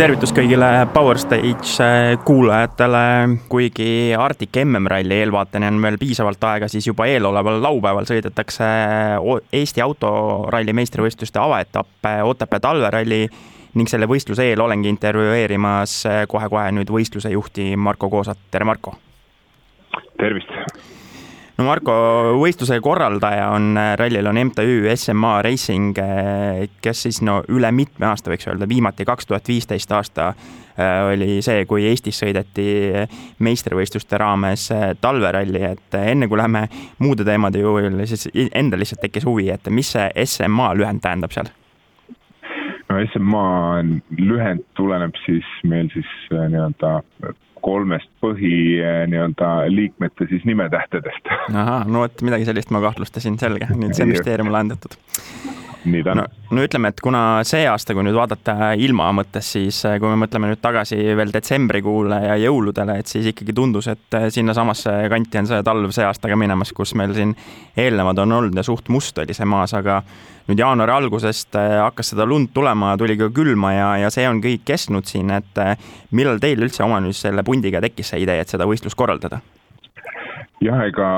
tervitus kõigile Power Stage äh, kuulajatele, kuigi Arctic MM-ralli eelvaateni on veel piisavalt aega, siis juba eeloleval laupäeval sõidetakse Eesti autoralli meistrivõistluste avaetapp Otepää talveralli ning selle võistluse eel olengi intervjueerimas kohe-kohe nüüd võistluse juhti Marko Koosat, tere Marko! tervist! No Marko, võistluse korraldaja on, äh, rallil on MTÜ SMA Racing, äh, kes siis no üle mitme aasta võiks öelda, viimati kaks tuhat viisteist aasta äh, oli see, kui Eestis sõideti meistrivõistluste raames talveralli, et enne kui läheme muude teemade juurde, siis endal lihtsalt tekkis huvi, et mis see SMA lühend tähendab seal? no SMA lühend tuleneb siis meil siis nii-öelda kolmest põhi eh, nii-öelda liikmete siis nimetähtedest. ahah, no vot midagi sellist ma kahtlustasin, selge, nüüd see müsteerium lahendatud nii on no,. no ütleme, et kuna see aasta, kui nüüd vaadata ilma mõttes, siis eh, kui me mõtleme nüüd tagasi veel detsembrikuule ja jõuludele, et siis ikkagi tundus, et eh, sinnasamasse kanti on see talv see aasta ka minemas, kus meil siin eelnevad on olnud ja suht must oli see maas, aga nüüd jaanuari algusest eh, hakkas seda lund tulema, tuli ka külma ja, ja see on kõik kestnud siin, et millal teil üldse oma nüüd selle pundiga tekkis see idee, et seda võistlust korraldada? Jah, ega,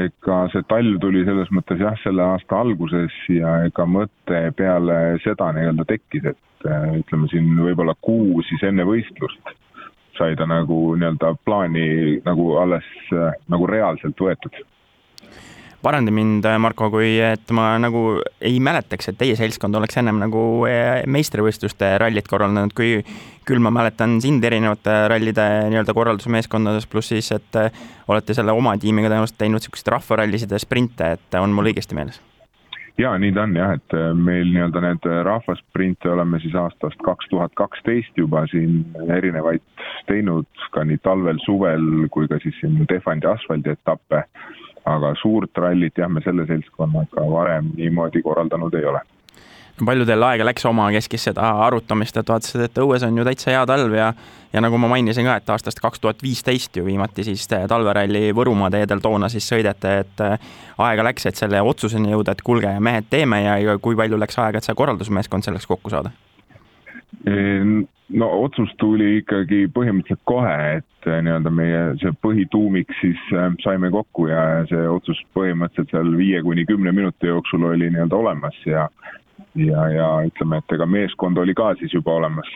ega see talv tuli selles mõttes jah, selle aasta alguses ja ega mõte peale seda nii-öelda tekkis, et äh, ütleme siin võib-olla kuu siis enne võistlust sai ta nagu nii-öelda plaani nagu alles äh, nagu reaalselt võetud paranda mind, Marko, kui et ma nagu ei mäletaks, et teie seltskond oleks ennem nagu eh, meistrivõistluste rallit korraldanud, kui küll ma mäletan sind erinevate rallide nii-öelda korraldusmeeskondades, pluss siis, et eh, olete selle oma tiimiga tõenäoliselt teinud niisuguseid rahvarallisid ja sprinte, et on mul õigesti meeles? ja nii ta on jah, et meil nii-öelda need rahvasprinte oleme siis aastast kaks tuhat kaksteist juba siin erinevaid teinud ka nii talvel, suvel kui ka siis siin Tehvandi asfaldi etappe aga suurt rallit jah, me selle seltskonnaga varem niimoodi korraldanud ei ole palju teil aega läks omakeskis seda arutamist, et vaatasid, et õues on ju täitsa hea talv ja ja nagu ma mainisin ka, et aastast kaks tuhat viisteist ju viimati siis talveralli Võrumaa teedel toona siis sõideti, et äh, aega läks, et selle otsuseni jõuda, et kuulge, mehed, teeme ja, ja kui palju läks aega, et see korraldusmeeskond selleks kokku saada? No otsus tuli ikkagi põhimõtteliselt kohe, et äh, nii-öelda meie see põhituumik siis äh, saime kokku ja see otsus põhimõtteliselt seal viie kuni kümne minuti jooksul oli nii-öelda olemas ja ja, ja ütleme, et ega meeskond oli ka siis juba olemas,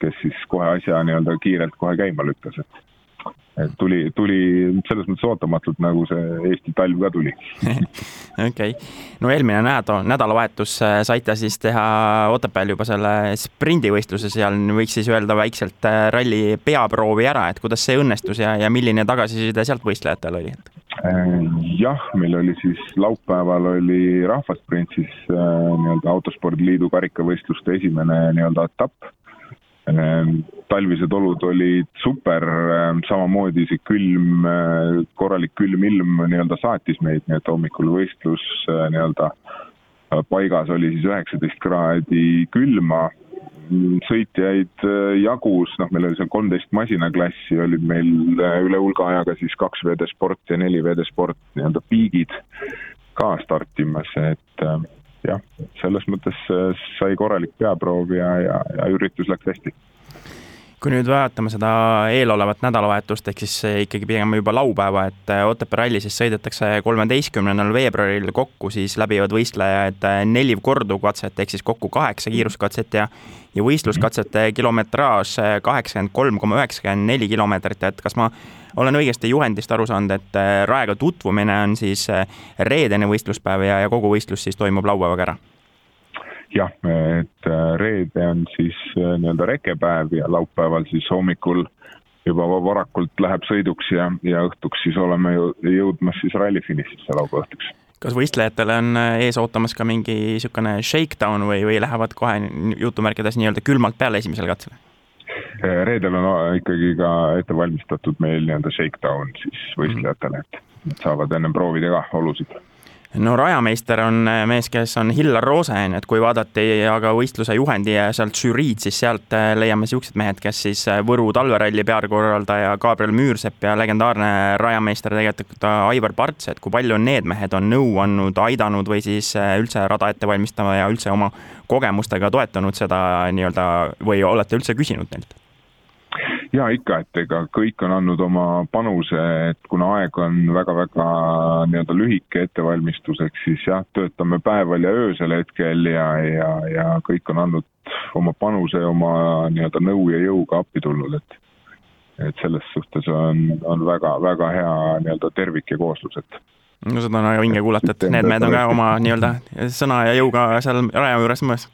kes siis kohe asja nii-öelda kiirelt kohe käima lükkas, et et tuli, tuli selles mõttes ootamatult, nagu see Eesti talv ka tuli. okei, no eelmine nädal, nädalavahetus äh, saite siis teha Otepääl juba selle sprindivõistluse seal, võiks siis öelda väikselt äh, ralli peaproovi ära, et kuidas see õnnestus ja, ja milline tagasiside sealt võistlejatel oli? Äh, jah, meil oli siis laupäeval oli rahvasprint siis nii-öelda Autospordiliidu karikavõistluste esimene nii-öelda etapp talvised olud olid super, ehm, samamoodi see külm, ehm, korralik külm ilm nii-öelda saatis meid, nii et hommikul võistlus nii-öelda paigas oli siis üheksateist kraadi külma, sõitjaid jagus, noh, meil oli seal kolmteist masinaklassi, olid meil üle hulga ajaga siis kaks VD Sport ja neli VD Sport nii-öelda piigid ka startimas, et jah, selles mõttes äh, sai korralik peaproov ja, ja, ja üritus läks hästi kui nüüd vaatame seda eelolevat nädalavahetust, ehk siis ikkagi pigem juba laupäeva, et äh, Otepää ralli siis sõidetakse kolmeteistkümnendal veebruaril kokku, siis läbivad võistlejad äh, neli korduvkatset ehk siis kokku kaheksa kiiruskatset ja ja võistluskatsete kilometraaž kaheksakümmend kolm koma üheksakümmend neli kilomeetrit, et kas ma olen õigesti juhendist aru saanud, et raega tutvumine on siis reedene võistluspäev ja, ja kogu võistlus siis toimub laupäevaga ära? Jah, et äh, reede on siis nii-öelda rekepäev ja laupäeval siis hommikul juba varakult läheb sõiduks ja, ja õhtuks siis oleme ju jõudmas siis ralli finišisse laupäeva õhtuks kas võistlejatele on ees ootamas ka mingi niisugune shakedown või, või lähevad kohe jutumärkides nii-öelda külmalt peale esimesele katsele? Eh, reedel on ikkagi ka ette valmistatud meil nii-öelda shakedown siis võistlejatele, et nad saavad ennem proovida ka olusid no rajameister on äh, mees, kes on Hillar Roose, on ju, et kui vaadati aga võistluse juhendi ja sealt žüriid, siis sealt äh, leiame niisugused mehed, kes siis äh, Võru talveralli peakorraldaja Gabriel Müürsepp ja legendaarne rajameister tegelikult Aivar Parts, et kui palju need mehed on nõu andnud, aidanud või siis üldse rada ette valmistama ja üldse oma kogemustega toetanud seda nii-öelda või olete üldse küsinud neilt? Ja ikka, et ega kõik on andnud oma panuse, et kuna aeg on väga-väga nii-öelda lühike ettevalmistuseks, siis jah, töötame päeval ja öösel hetkel ja, ja, ja kõik on andnud oma panuse, oma nii-öelda nõu ja jõuga appi tulnud, et et selles suhtes on, on väga-väga hea nii-öelda tervik ja kooslus, et no seda on väga vinge kuulata, et need mehed on ka oma nii-öelda sõna ja jõuga seal raja juures mõnes.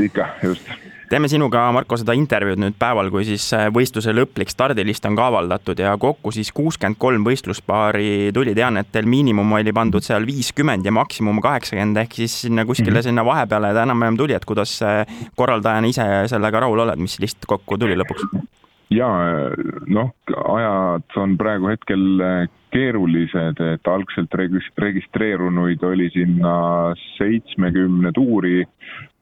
ikka, just teeme sinuga, Marko, seda intervjuud nüüd päeval, kui siis äh, võistluse lõplik stardilist on ka avaldatud ja kokku siis kuuskümmend kolm võistluspaari tuli, tean, et teil miinimum oli pandud seal viiskümmend ja maksimum kaheksakümmend ehk siis sinna kuskile mm -hmm. sinna vahepeale ta enam-vähem tuli, et kuidas äh, korraldajana ise sellega rahul oled, mis list kokku tuli lõpuks? jaa, noh, ajad on praegu hetkel äh, keerulised, et algselt registreerunuid oli sinna seitsmekümne tuuri,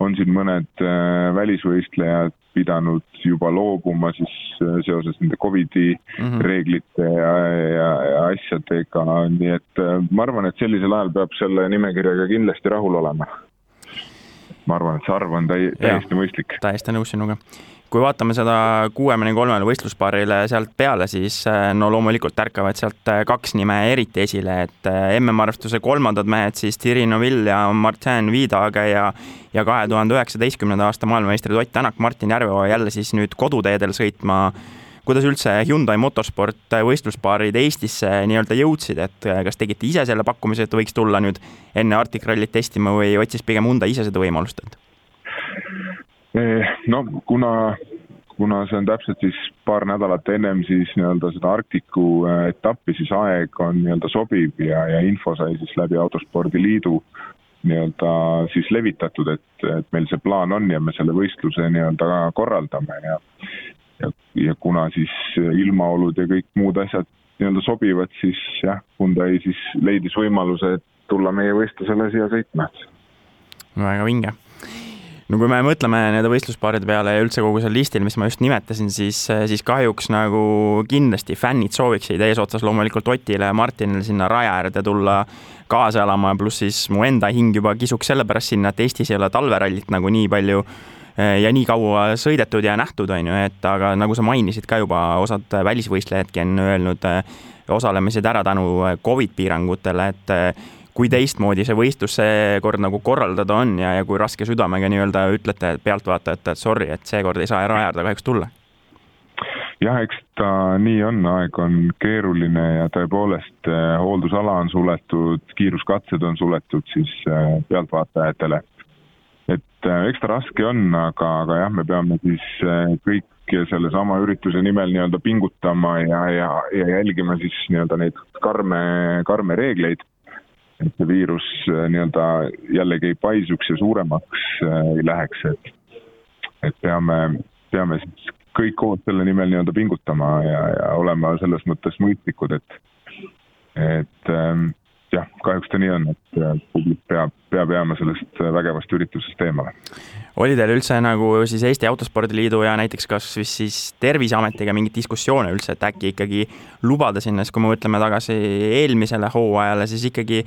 on siin mõned äh, välisvõistlejad pidanud juba loobuma siis äh, seoses nende Covidi mm -hmm. reeglite ja, ja, ja asjadega, nii et äh, ma arvan, et sellisel ajal peab selle nimekirjaga kindlasti rahul olema. Ma arvan, et see arv on täi-, täiesti mõistlik. täiesti nõus sinuga kui vaatame seda kuuekümne kolmele võistluspaarile sealt peale, siis äh, no loomulikult ärkavad sealt äh, kaks nime eriti esile, et äh, MM-arvestuse kolmandad mehed siis Thierry Neuville ja Martin Viidage ja ja kahe tuhande üheksateistkümnenda aasta maailmameistrid Ott Tänak, Martin Järveoja jälle siis nüüd koduteedel sõitma kuidas üldse Hyundai motosport võistluspaarid Eestisse nii-öelda jõudsid, et kas tegite ise selle pakkumise, et võiks tulla nüüd enne Arctic Rallyt testima või otsis pigem Hyundai ise seda võimalust, et? Eh, no kuna, kuna see on täpselt siis paar nädalat ennem siis nii-öelda seda Arktiku etappi, siis aeg on nii-öelda sobiv ja, ja info sai siis läbi Autospordiliidu nii-öelda siis levitatud, et, et meil see plaan on ja me selle võistluse nii-öelda korraldame ja ja, ja kuna siis ilmaolud ja kõik muud asjad nii-öelda sobivad, siis jah, Hyundai siis leidis võimaluse, tulla meie võistlusele siia sõitma. väga vinge no kui me mõtleme nende võistluspaaride peale ja üldse kogu sellel listil, mis ma just nimetasin, siis, siis kahjuks nagu kindlasti fännid sooviksid eesotsas loomulikult Otile ja Martinile sinna raja äärde tulla kaasa elama, pluss siis mu enda hing juba kisuks sellepärast sinna, et Eestis ei ole talverallit nagu nii palju ja nii kaua sõidetud ja nähtud, on ju, et aga nagu sa mainisid ka juba, osad välisvõistlejadki on öelnud eh, osalemised ära tänu Covid piirangutele, et kui teistmoodi see võistlus seekord nagu korraldada on ja, ja kui raske südamega nii-öelda ütlete pealtvaatajatele, et sorry, et seekord ei saa ära äärde kahjuks tulla? jah, eks ta nii on, aeg on keeruline ja tõepoolest hooldusala on suletud, kiiruskatsed on suletud siis pealtvaatajatele. Eh, eks ta raske on, aga, aga jah, me peame siis kõik sellesama ürituse nimel nii-öelda pingutama ja, ja, ja jälgima siis nii-öelda neid karme, karme reegleid. Et see viirus äh, nii-öelda jällegi ei paisuks ja suuremaks äh, ei läheks, et, et peame, peame siis kõik koos selle nimel nii-öelda pingutama ja, ja olema selles mõttes mõistlikud, et, et ähm, jah, kahjuks ta nii on, et äh, publik peab, peab jääma sellest vägevast üritusest eemale. oli teil üldse nagu siis Eesti Autospordiliidu ja näiteks kas siis Terviseametiga mingeid diskussioone üldse, et äkki ikkagi lubada sinna, sest kui me mõtleme tagasi eelmisele hooajale, siis ikkagi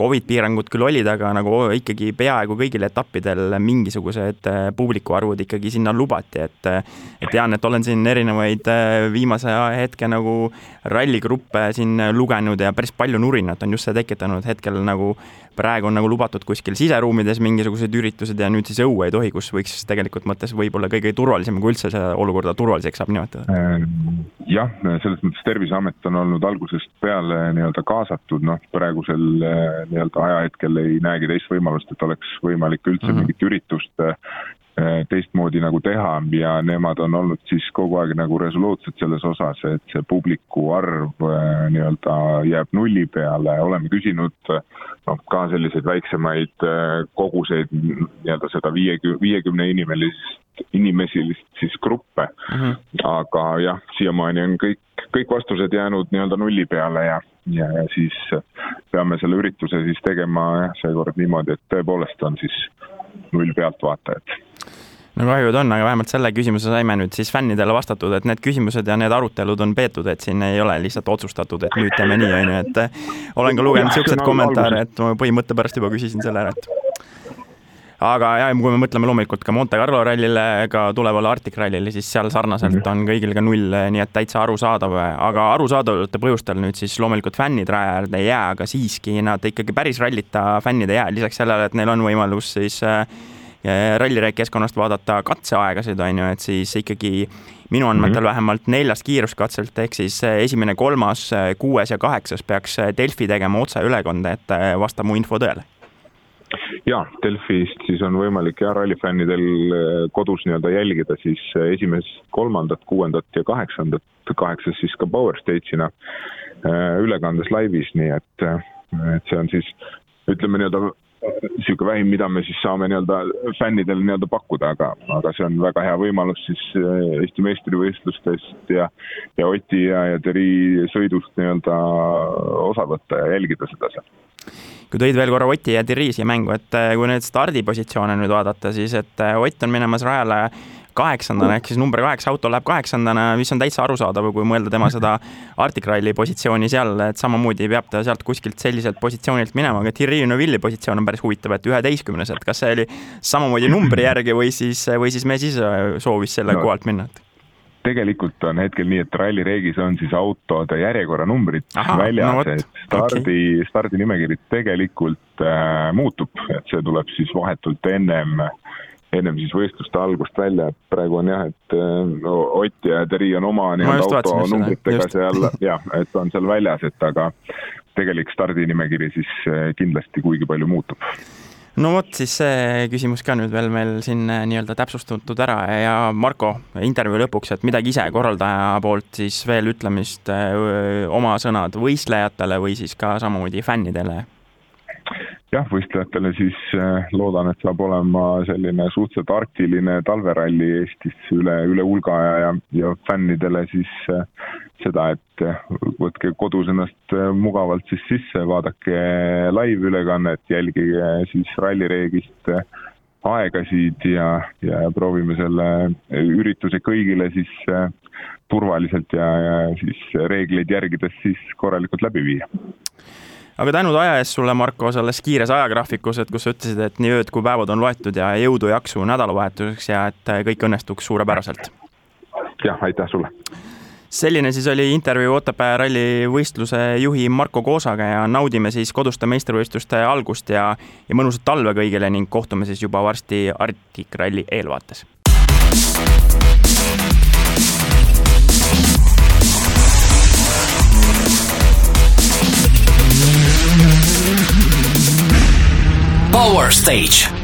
Covid piirangud küll olid, aga nagu ikkagi peaaegu kõigil etappidel mingisugused äh, publiku arvud ikkagi sinna lubati, äh, et tean, et olen siin erinevaid äh, viimase hetke nagu ralligruppe siin lugenud ja päris palju nurinat on just see tekitanud hetkel nagu praegu on nagu lubatud kuskil siseruumides mingisugused üritused ja nüüd siis õue ei tohi, kus võiks tegelikult mõttes võib-olla kõige turvalisem, kui üldse seda olukorda turvaliseks saab nimetada. jah, selles mõttes Terviseamet on olnud algusest peale nii-öelda kaasatud, noh, praegusel nii-öelda ajahetkel ei näegi teist võimalust, et oleks võimalik üldse mm -hmm. mingit üritust äh, teistmoodi nagu teha ja nemad on olnud siis kogu aeg nagu resoluutsed selles osas, et see publiku arv äh, nii-öelda jääb nulli peale, oleme küsinud noh, ka selliseid väiksemaid äh, koguseid nii-öelda seda viiekümne, viiekümne inimelist, inimesilist siis gruppe mm. -hmm. aga jah, siiamaani on kõik, kõik vastused jäänud nii-öelda nulli peale ja ja, ja siis peame selle ürituse siis tegema jah, seekord niimoodi, et tõepoolest on siis null pealtvaatajat. No kahjud on, aga vähemalt selle küsimuse saime nüüd siis fännidele vastatud, et need küsimused ja need arutelud on peetud, et siin ei ole lihtsalt otsustatud, et nüüd teeme nii, on ju, et olen ka lugenud niisuguseid kommentaare, et ma põhimõtte pärast juba küsisin selle ära, et aga jah, kui me mõtleme loomulikult ka Monte Carlo rallile, ka tulevale Arctic rallile, siis seal sarnaselt mm -hmm. on kõigil ka null, nii et täitsa arusaadav, aga arusaadavate põhjustel nüüd siis loomulikult fännid raja äärde ei jää, aga siiski nad ikkagi päris rallita fännid ei jää, lisaks sellele, et neil on võimalus siis äh, rallireek keskkonnast vaadata katseaegasid, on ju, et siis ikkagi minu andmetel mm -hmm. vähemalt neljast kiiruskatselt, ehk siis esimene, kolmas, kuues ja kaheksas peaks Delfi tegema otseülekande, et vastab mu info tõele jaa, Delfist siis on võimalik jah, rallifännidel eh, kodus nii-öelda jälgida siis eh, esimest, kolmandat, kuuendat ja kaheksandat, kaheksas siis ka Power Stage'ina eh, ülekandes laivis, nii et, et see on siis ütleme nii-öelda niisugune vähim, mida me siis saame nii-öelda fännidele nii-öelda pakkuda, aga, aga see on väga hea võimalus siis Eesti meistrivõistlustest ja ja Oti ja, ja Teri sõidust nii-öelda osa võtta ja jälgida seda seal kui tõid veel korra Oti ja siia mängu, et äh, kui nüüd stardipositsioone nüüd vaadata, siis et äh, Ott on minemas rajale kaheksandana ehk siis number kaheksa auto läheb kaheksandana, mis on täitsa arusaadav, kui mõelda tema seda Arctic Rally positsiooni seal, et samamoodi peab ta sealt kuskilt selliselt positsioonilt minema, aga Thierry Neuvilli positsioon on päris huvitav, et üheteistkümnes, et kas see oli samamoodi numbri järgi või siis, või siis mees ise soovis selle no. kohalt minna? Tegelikult on hetkel nii, et rallireegis on siis autode järjekorranumbrid väljas no, et stardi okay., stardinimekiri tegelikult äh, muutub, et see tuleb siis vahetult ennem, ennem siis võistluste algust välja, et praegu on jah, et äh, no, Ott ja Teri on oma nii-öelda auto numbritega seal jah, et on seal väljas, et aga tegelik stardinimekiri siis äh, kindlasti kuigi palju muutub no vot, siis see küsimus ka nüüd veel meil siin äh, nii-öelda täpsustatud ära ja Marko, intervjuu lõpuks, et midagi ise korraldaja poolt siis veel ütlemist, äh, oma sõnad võistlejatele või siis ka samamoodi fännidele? Jah, võistlejatele siis äh, loodan, et saab olema selline suhteliselt arktiline talveralli Eestis üle, üle hulga ja, ja, ja fännidele siis äh, seda, et äh, võtke kodus ennast mugavalt siis sisse, vaadake laivülekannet, jälgige siis rallireeglist aegasid ja, ja proovime selle ürituse kõigile siis turvaliselt ja, ja siis reegleid järgides siis korralikult läbi viia aga tänud aja eest sulle, Marko, selles kiires ajagraafikus, et kus sa ütlesid, et nii ööd kui päevad on loetud ja jõudu, jaksu nädalavahetuseks ja et kõik õnnestuks suurepäraselt. jah, aitäh sulle selline siis oli intervjuu Otepää ralli võistluse juhi Marko Koosaga ja naudime siis koduste meistrivõistluste algust ja, ja mõnusat talve kõigile ning kohtume siis juba varsti Arctic Ralli eelvaates. Power Stage